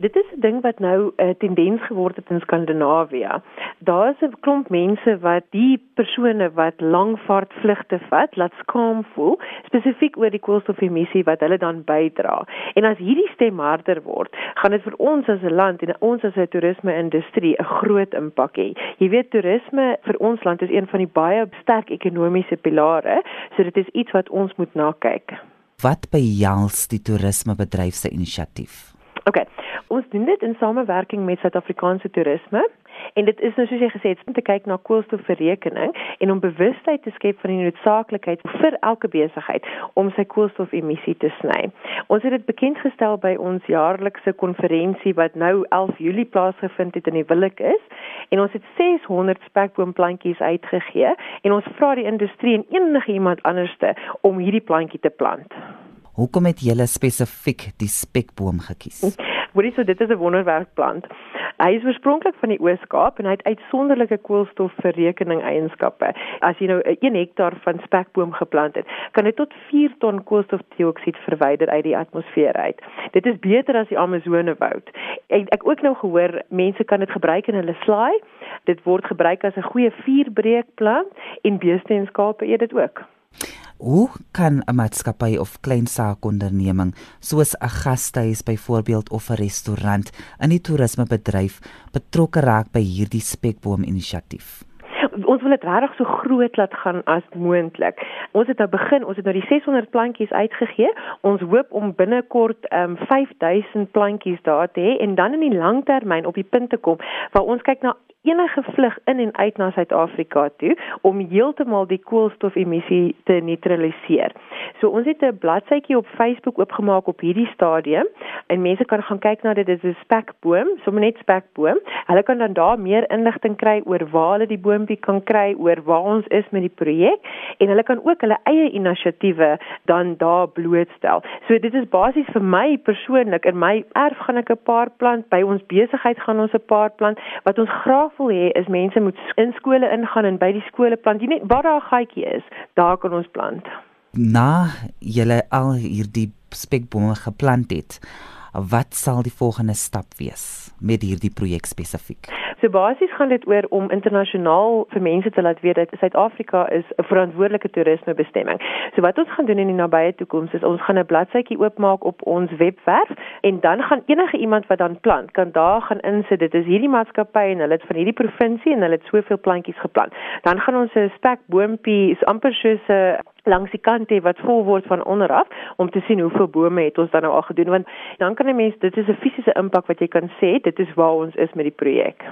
Dit is 'n ding wat nou 'n uh, tendens geword het in Skandinawië. Daar is 'n klomp mense wat die persone wat langvaartvlugte vat, laat skaam voel, spesifiek oor die koolstofelmissie wat hulle dan bydra. En as hierdie stem harder word, gaan dit vir ons as 'n land en ons as 'n toerisme-industrie 'n groot impak hê. Jy weet toerisme vir ons land is een van die baie sterk ekonomiese pilare, so dit is iets wat ons moet na kyk. Wat behels die toerismebedryf se inisiatief? Okay. Ons doen dit in samewerking met Suid-Afrikaanse Toerisme en dit is nou soos jy gesê het om te kyk na koolstofverrekening en om bewustheid te skep van die noodsaaklikheid vir elke besigheid om sy koolstofemissie te sny. Ons het dit bekend gestel by ons jaarlikse konferensie wat nou 11 Julie plaasgevind het in die Willik is en ons het 600 spekboomplantjies uitgegee en ons vra die industrie en enige iemand anderste om hierdie plantjie te plant. Hoekom het julle spesifiek die spekboom gekies? Hoorie, so dit is 'n wonderwerkplant. Hy is oorspronklik van die Oos-Kaap en hy het uitsonderlike koolstofverrekening eienskappe. As jy nou 'n hektaar van spekboom geplant het, kan dit tot 4 ton koolstofdioksied verwyder uit die atmosfeer uit. Dit is beter as die Amazone woud. Ek ek ook nou gehoor mense kan dit gebruik in hulle slaai. Dit word gebruik as 'n goeie vuurbreekplant en beeste en skape eet dit ook. Hoe kan 'n maatskappy of klein saakonderneming soos 'n gastehuis byvoorbeeld of 'n restaurant in die toerismebedryf betrokke raak by hierdie spekboom inisiatief? Ons wil dit regtig so groot laat gaan as moontlik. Ons het nou begin, ons het nou die 600 plantjies uitgegee. Ons hoop om binnekort um, 5000 plantjies daar te hê en dan in die langtermyn op die punt te kom waar ons kyk na enige vlug in en uit na Suid-Afrika toe om heeltemal die koolstofemissie te neutraliseer. So ons het 'n bladsytjie op Facebook oopgemaak op hierdie stadium en mense kan gaan kyk na dit. Dit is 'n spekboom, sommer net spekboom. Hulle kan dan daar meer inligting kry oor waar hulle die boontjie kan kry, oor waar ons is met die projek en hulle kan ook hulle eie inisiatiewe dan daar blootstel. So dit is basies vir my persoonlik in my erf gaan ek 'n paar plant, by ons besigheid gaan ons 'n paar plant wat ons graag wil hê is mense moet in skole ingaan en by die skole plant. Jy net waar daar 'n gaatjie is, daar kan ons plant. Na julle al hierdie spekbome geplant het, wat sal die volgende stap wees met hierdie projek spesifiek? So basies gaan dit oor om internasionaal vir mense te laat weet dat Suid-Afrika is 'n verantwoordelike toerismebestemming. So wat ons gaan doen in die nabye toekoms is ons gaan 'n bladsytjie oopmaak op ons webwerf en dan gaan enige iemand wat dan plant kan daar gaan insit dit is hierdie maatskappy en hulle het van hierdie provinsie en hulle het soveel plantjies geplant. Dan gaan ons 'n spekboompie is amper soos 'n langs die kant hê wat vol word van onder af om te sien hoeveel bome het ons dan nou al gedoen. Want dan kan 'n mens dit is 'n fisiese impak wat jy kan sê dit is waar ons is met die projek